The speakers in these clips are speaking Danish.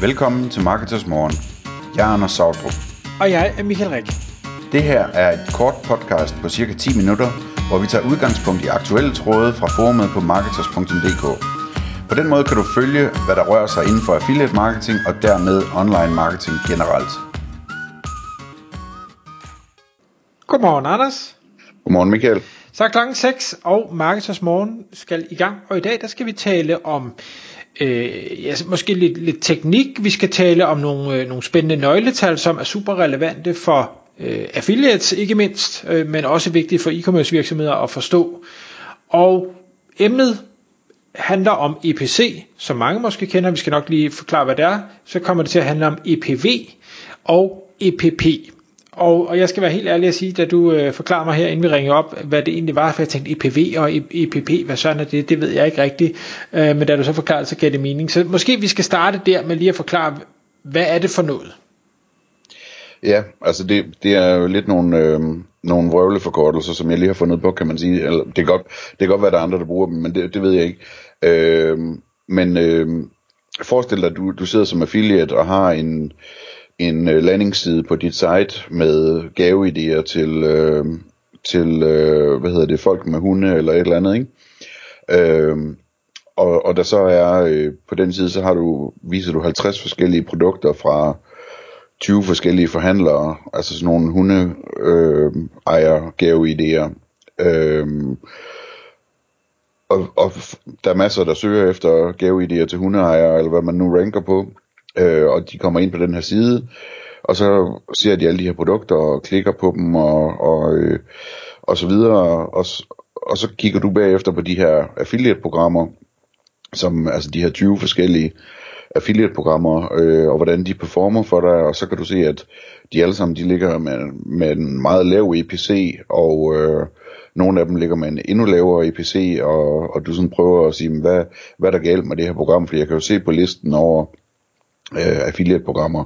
Velkommen til Marketers Morgen. Jeg er Anders Sautrup. Og jeg er Michael Rik. Det her er et kort podcast på cirka 10 minutter, hvor vi tager udgangspunkt i aktuelle tråde fra forumet på marketers.dk. På den måde kan du følge, hvad der rører sig inden for affiliate marketing og dermed online marketing generelt. Godmorgen, Anders. Godmorgen Michael. Så er klokken 6, og Marketers Morgen skal i gang. Og i dag der skal vi tale om øh, ja, måske lidt, lidt teknik. Vi skal tale om nogle, øh, nogle spændende nøgletal, som er super relevante for øh, affiliates ikke mindst, øh, men også vigtigt for e-commerce virksomheder at forstå. Og emnet handler om EPC, som mange måske kender. Vi skal nok lige forklare, hvad det er. Så kommer det til at handle om EPV og EPP. Og, og jeg skal være helt ærlig at sige, da du øh, forklarer mig her, inden vi ringer op, hvad det egentlig var, for jeg tænkte EPV og EPP, hvad sådan er det, det ved jeg ikke rigtigt. Øh, men da du så forklarede, så gav det mening. Så måske vi skal starte der med lige at forklare, hvad er det for noget? Ja, altså det, det er jo lidt nogle, øh, nogle vrøvleforkortelser, som jeg lige har fundet på, kan man sige. Eller, det, kan godt, det kan godt være, der er andre, der bruger dem, men det, det ved jeg ikke. Øh, men øh, forestil dig, at du, du sidder som affiliate og har en en øh, landingsside på dit site med gaveidéer til, øh, til øh, hvad hedder det, folk med hunde eller et eller andet, ikke? Øh, og, og der så er øh, på den side, så har du, viser du 50 forskellige produkter fra 20 forskellige forhandlere, altså sådan nogle hunde øh, ejer gaveidéer. Øh, og, og der er masser, der søger efter gaveidéer til hundeejere, eller hvad man nu ranker på øh, og de kommer ind på den her side, og så ser de alle de her produkter og klikker på dem og, og, øh, og så videre, og, og så kigger du bagefter på de her affiliate-programmer, som altså de her 20 forskellige affiliate-programmer, øh, og hvordan de performer for dig, og så kan du se, at de alle sammen, de ligger med, med en meget lav EPC, og øh, nogle af dem ligger med en endnu lavere EPC, og, og du sådan prøver at sige, hvad, hvad der galt med det her program, for jeg kan jo se på listen over øh, affiliate-programmer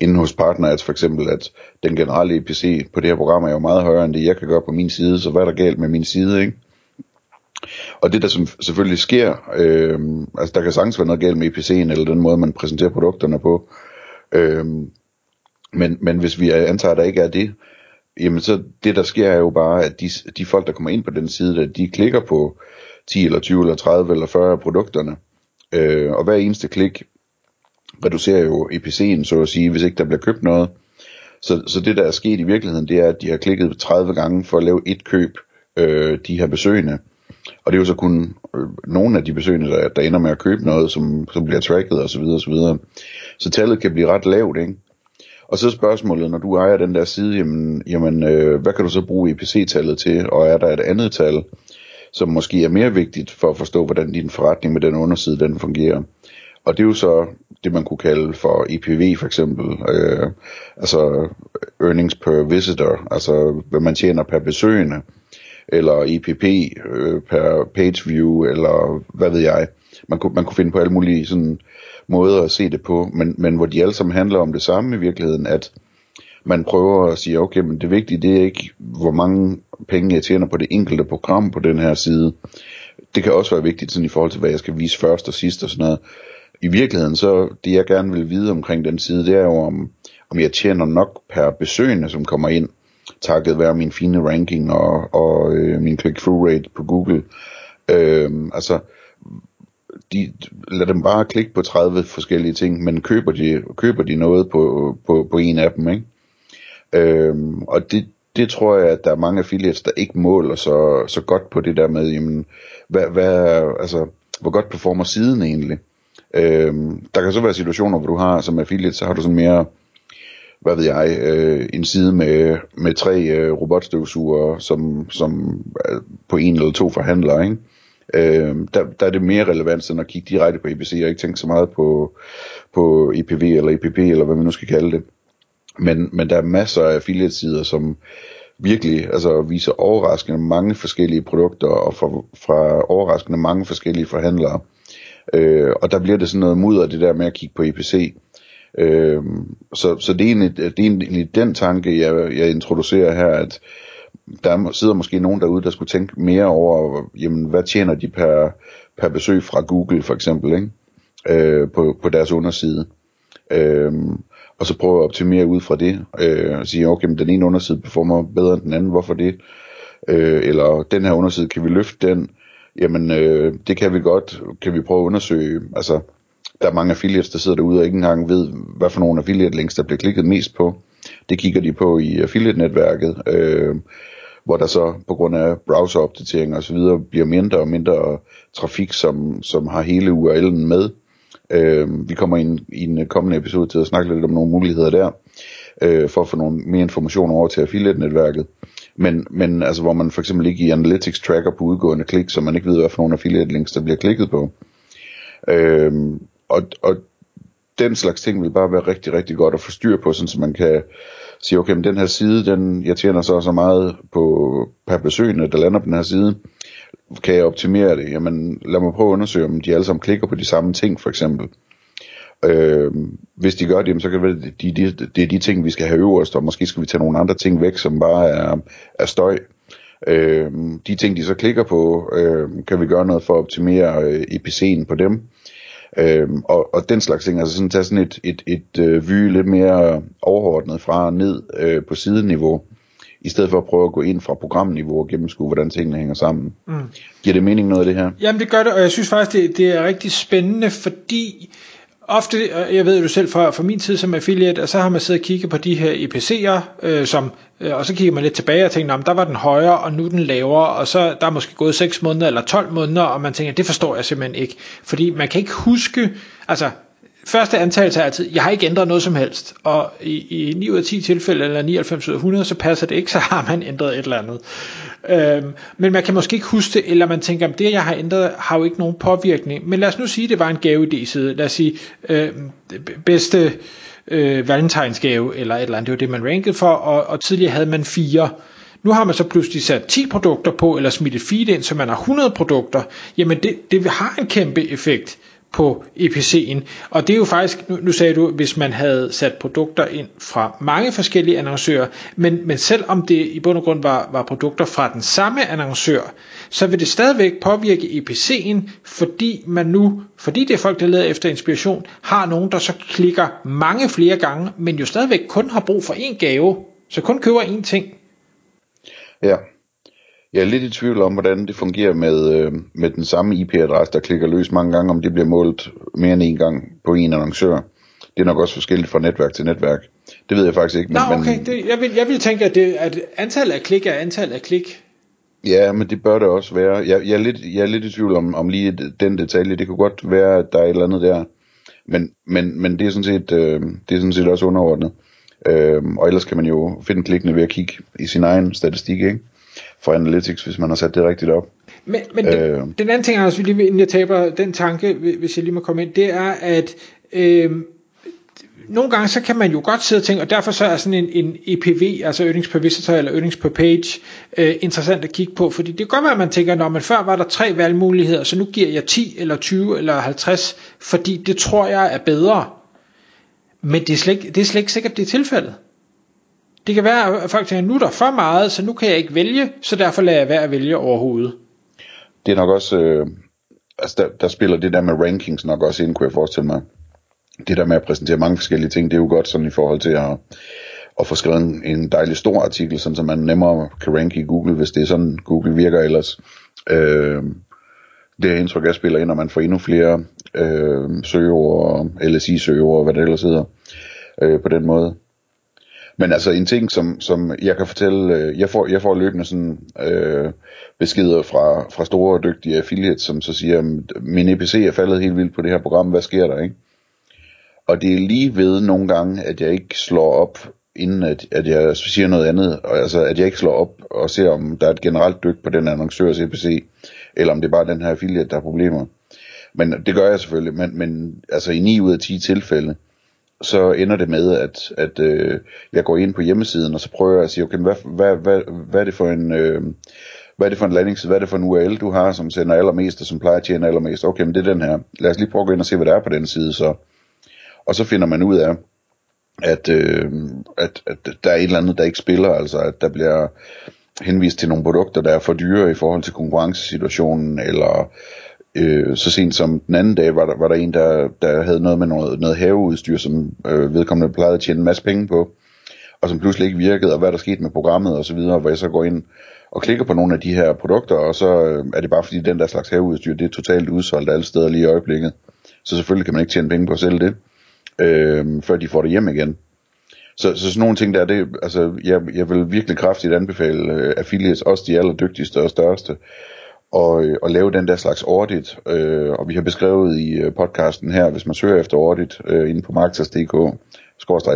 inden hos Partners for eksempel, at den generelle EPC på det her program er jo meget højere end det, jeg kan gøre på min side, så hvad er der galt med min side, ikke? Og det der som selvfølgelig sker, øh, altså der kan sagtens være noget galt med EPC'en, eller den måde man præsenterer produkterne på, øh, men, men hvis vi antager, at der ikke er det, jamen så det der sker er jo bare, at de, de folk, der kommer ind på den side, at de klikker på 10 eller 20 eller 30 eller 40 af produkterne, øh, og hver eneste klik reducerer jo EPC'en, så at sige, hvis ikke der bliver købt noget. Så, så det, der er sket i virkeligheden, det er, at de har klikket 30 gange for at lave et køb, øh, de her besøgende. Og det er jo så kun øh, nogle af de besøgende, der, der ender med at købe noget, som, som bliver tracket osv. Så, videre, og så, videre. så tallet kan blive ret lavt, ikke? Og så er spørgsmålet, når du ejer den der side, jamen, jamen øh, hvad kan du så bruge EPC-tallet til, og er der et andet tal, som måske er mere vigtigt for at forstå, hvordan din forretning med den underside, den fungerer. Og det er jo så det, man kunne kalde for EPV for eksempel, øh, altså earnings per visitor, altså hvad man tjener per besøgende, eller EPP øh, per page view, eller hvad ved jeg. Man kunne, man kunne finde på alle mulige sådan, måder at se det på, men, men hvor de alle sammen handler om det samme i virkeligheden, at man prøver at sige, okay, men det vigtige det er ikke, hvor mange penge jeg tjener på det enkelte program på den her side. Det kan også være vigtigt sådan i forhold til, hvad jeg skal vise først og sidst og sådan noget i virkeligheden, så det jeg gerne vil vide omkring den side, det er jo om, om jeg tjener nok per besøgende, som kommer ind, takket være min fine ranking og, og øh, min click-through rate på Google. Øh, altså, de, lad dem bare klikke på 30 forskellige ting, men køber de, køber de noget på, på, på en af dem, ikke? Øh, og det, det tror jeg, at der er mange affiliates, der ikke måler så, så godt på det der med, jamen, hvad, hvad, altså, hvor godt performer siden egentlig. Øh, der kan så være situationer, hvor du har som affiliate, så har du sådan mere, hvad ved jeg, øh, en side med, med tre øh, robotstøvsugere, som, som øh, på en eller to forhandlere, ikke? Øh, der, der er det mere relevant end at kigge direkte på EPC, og ikke tænke så meget på, på EPV eller EPP, eller hvad man nu skal kalde det. Men, men der er masser af affiliate-sider, som virkelig altså, viser overraskende mange forskellige produkter, og fra, fra overraskende mange forskellige forhandlere. Øh, Øh, og der bliver det sådan noget mudder, det der med at kigge på EPC. Øh, så, så det er, egentlig, det er egentlig den tanke, jeg, jeg introducerer her, at der sidder måske nogen derude, der skulle tænke mere over, jamen, hvad tjener de per, per besøg fra Google for eksempel, ikke? Øh, på, på deres underside. Øh, og så prøve at optimere ud fra det, øh, og sige, okay, men den ene underside performer bedre end den anden, hvorfor det? Øh, eller den her underside, kan vi løfte den? Jamen, øh, det kan vi godt, kan vi prøve at undersøge, altså, der er mange affiliates, der sidder derude og ikke engang ved, hvad for nogle affiliate links, der bliver klikket mest på. Det kigger de på i affiliate-netværket, øh, hvor der så på grund af browseropdateringer osv. bliver mindre og mindre trafik, som, som har hele URL'en med. Øh, vi kommer i en, i en kommende episode til at snakke lidt om nogle muligheder der, øh, for at få nogle mere information over til affiliate-netværket. Men, men altså, hvor man for eksempel ikke i Analytics tracker på udgående klik, så man ikke ved, hvad for nogle affiliate links, der bliver klikket på. Øhm, og, og den slags ting vil bare være rigtig, rigtig godt at få styr på, sådan så man kan sige, okay, men den her side, den, jeg tjener så så meget på per besøgende, der lander på den her side. Kan jeg optimere det? Jamen, lad mig prøve at undersøge, om de alle sammen klikker på de samme ting, for eksempel. Øh, hvis de gør det, så kan det være, de, de, det er de ting, vi skal have øverst, og måske skal vi tage nogle andre ting væk, som bare er, er støj. Øh, de ting, de så klikker på, øh, kan vi gøre noget for at optimere øh, EPC'en på dem. Øhm, og, og den slags ting, altså sådan tage sådan et, et, et øh, vy lidt mere overordnet fra ned øh, på sideniveau, i stedet for at prøve at gå ind fra programniveau og gennemskue, hvordan tingene hænger sammen. Mm. Giver det mening noget af det her? Jamen det gør det, og jeg synes faktisk, det, det er rigtig spændende, fordi ofte, jeg ved jo selv fra, fra min tid som affiliate, og så har man siddet og kigget på de her EPC'er, øh, som, øh, og så kigger man lidt tilbage og tænker, der var den højere, og nu den lavere, og så der er måske gået 6 måneder eller 12 måneder, og man tænker, det forstår jeg simpelthen ikke. Fordi man kan ikke huske, altså første antagelse er altid, jeg har ikke ændret noget som helst, og i, i 9 ud af 10 tilfælde, eller 99 ud af 100, så passer det ikke, så har man ændret et eller andet. Øhm, men man kan måske ikke huske det, eller man tænker, at det jeg har ændret, har jo ikke nogen påvirkning. Men lad os nu sige, at det var en gaveidé-side. Lad os sige, øh, bedste øh, valentinsgave, eller et eller andet, det var det, man rankede for, og, og tidligere havde man fire. Nu har man så pludselig sat 10 produkter på, eller smidt et feed ind, så man har 100 produkter. Jamen det, det har en kæmpe effekt på EPC'en. Og det er jo faktisk, nu, nu sagde du, hvis man havde sat produkter ind fra mange forskellige annoncører, men, men selvom det i bund og grund var, var produkter fra den samme annoncør, så vil det stadigvæk påvirke EPC'en, fordi man nu, fordi det er folk, der leder efter inspiration, har nogen, der så klikker mange flere gange, men jo stadigvæk kun har brug for én gave, så kun køber én ting. Ja, jeg er lidt i tvivl om, hvordan det fungerer med, øh, med den samme IP-adresse, der klikker løs mange gange, om det bliver målt mere end en gang på en annoncør. Det er nok også forskelligt fra netværk til netværk. Det ved jeg faktisk ikke. Men, Nå, okay. Men, det, jeg, vil, jeg vil tænke, at, det, at antallet af klik er antallet af klik. Ja, men det bør det også være. Jeg, jeg, er, lidt, jeg er lidt i tvivl om, om lige den detalje. Det kunne godt være, at der er et eller andet der. Men, men, men det, er sådan set, øh, det er sådan set også underordnet. Øh, og ellers kan man jo finde klikkene ved at kigge i sin egen statistik, ikke? For Analytics, hvis man har sat det rigtigt op. Men, men øh, den, den anden ting, altså, lige, inden jeg taber den tanke, hvis jeg lige må komme ind, det er, at øh, nogle gange så kan man jo godt sidde og tænke, og derfor så er sådan en, en EPV, altså earnings per visitor eller earnings per page, øh, interessant at kigge på, fordi det kan godt være, at man tænker, når man før var der tre valgmuligheder, så nu giver jeg 10 eller 20 eller 50, fordi det tror jeg er bedre. Men det er slet, det er slet ikke sikkert, det er tilfældet. Det kan være, at folk tænker, nu er der for meget, så nu kan jeg ikke vælge, så derfor lader jeg være at vælge overhovedet. Det er nok også, øh, altså der, der spiller det der med rankings nok også ind, kunne jeg forestille mig. Det der med at præsentere mange forskellige ting, det er jo godt sådan i forhold til at, at få skrevet en, en dejlig stor artikel, sådan så man nemmere kan ranke i Google, hvis det er sådan Google virker ellers. Øh, det her indtryk, jeg spiller ind, når man får endnu flere øh, søgeord, LSI-søgeord, hvad det ellers hedder, øh, på den måde. Men altså en ting, som, som jeg kan fortælle, øh, jeg, får, jeg får løbende sådan øh, beskeder fra, fra store og dygtige affiliates, som så siger, min EPC er faldet helt vildt på det her program, hvad sker der, ikke? Og det er lige ved nogle gange, at jeg ikke slår op, inden at, at jeg siger noget andet, og altså at jeg ikke slår op og ser, om der er et generelt dyk på den annoncørs EPC, eller om det er bare den her affiliate, der har problemer. Men det gør jeg selvfølgelig, men, men altså i 9 ud af 10 tilfælde, så ender det med, at, at øh, jeg går ind på hjemmesiden, og så prøver jeg at sige, okay, hvad, hvad, hvad, hvad er det for en... Øh, hvad er det for en landingsside, hvad er det for en URL, du har, som sender allermest, og som plejer at tjene allermest? Okay, men det er den her. Lad os lige prøve at gå ind og se, hvad der er på den side så. Og så finder man ud af, at, øh, at, at der er et eller andet, der ikke spiller, altså at der bliver henvist til nogle produkter, der er for dyre i forhold til konkurrencesituationen, eller Øh, så sent som den anden dag var der, var der en, der, der havde noget med noget, noget haveudstyr, som øh, vedkommende plejede at tjene en masse penge på, og som pludselig ikke virkede, og hvad der skete med programmet og så videre, hvor jeg så går ind og klikker på nogle af de her produkter, og så øh, er det bare fordi den der slags haveudstyr, det er totalt udsolgt alle steder lige i øjeblikket. Så selvfølgelig kan man ikke tjene penge på at sælge det, øh, før de får det hjem igen. Så, så sådan nogle ting der, det, altså, jeg, jeg vil virkelig kraftigt anbefale uh, affiliates, også de allerdygtigste og største, og, og lave den der slags audit. Øh, og vi har beskrevet i øh, podcasten her, hvis man søger efter audit øh, inde på marketers.dk,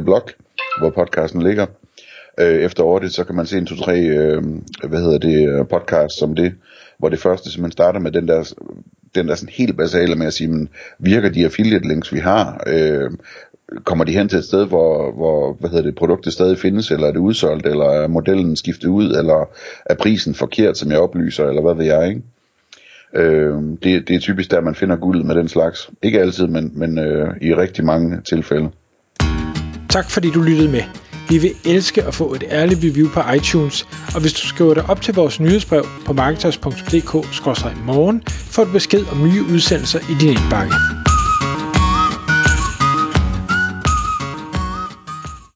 blog, hvor podcasten ligger. øh, efter audit, så kan man se en to-tre, øh, hvad hedder det, øh, podcast som det, hvor det første man starter med den der den der sådan helt basale med at sige, men virker de affiliate links, vi har? Øh, kommer de hen til et sted, hvor, hvor hvad hedder det, produktet stadig findes, eller er det udsolgt, eller er modellen skiftet ud, eller er prisen forkert, som jeg oplyser, eller hvad ved jeg, ikke? Øh, det, det er typisk der, man finder guldet med den slags. Ikke altid, men, men øh, i rigtig mange tilfælde. Tak fordi du lyttede med. Vi vil elske at få et ærligt review på iTunes, og hvis du skriver dig op til vores nyhedsbrev på marketers.dk-morgen, får du besked om nye udsendelser i din indbakke.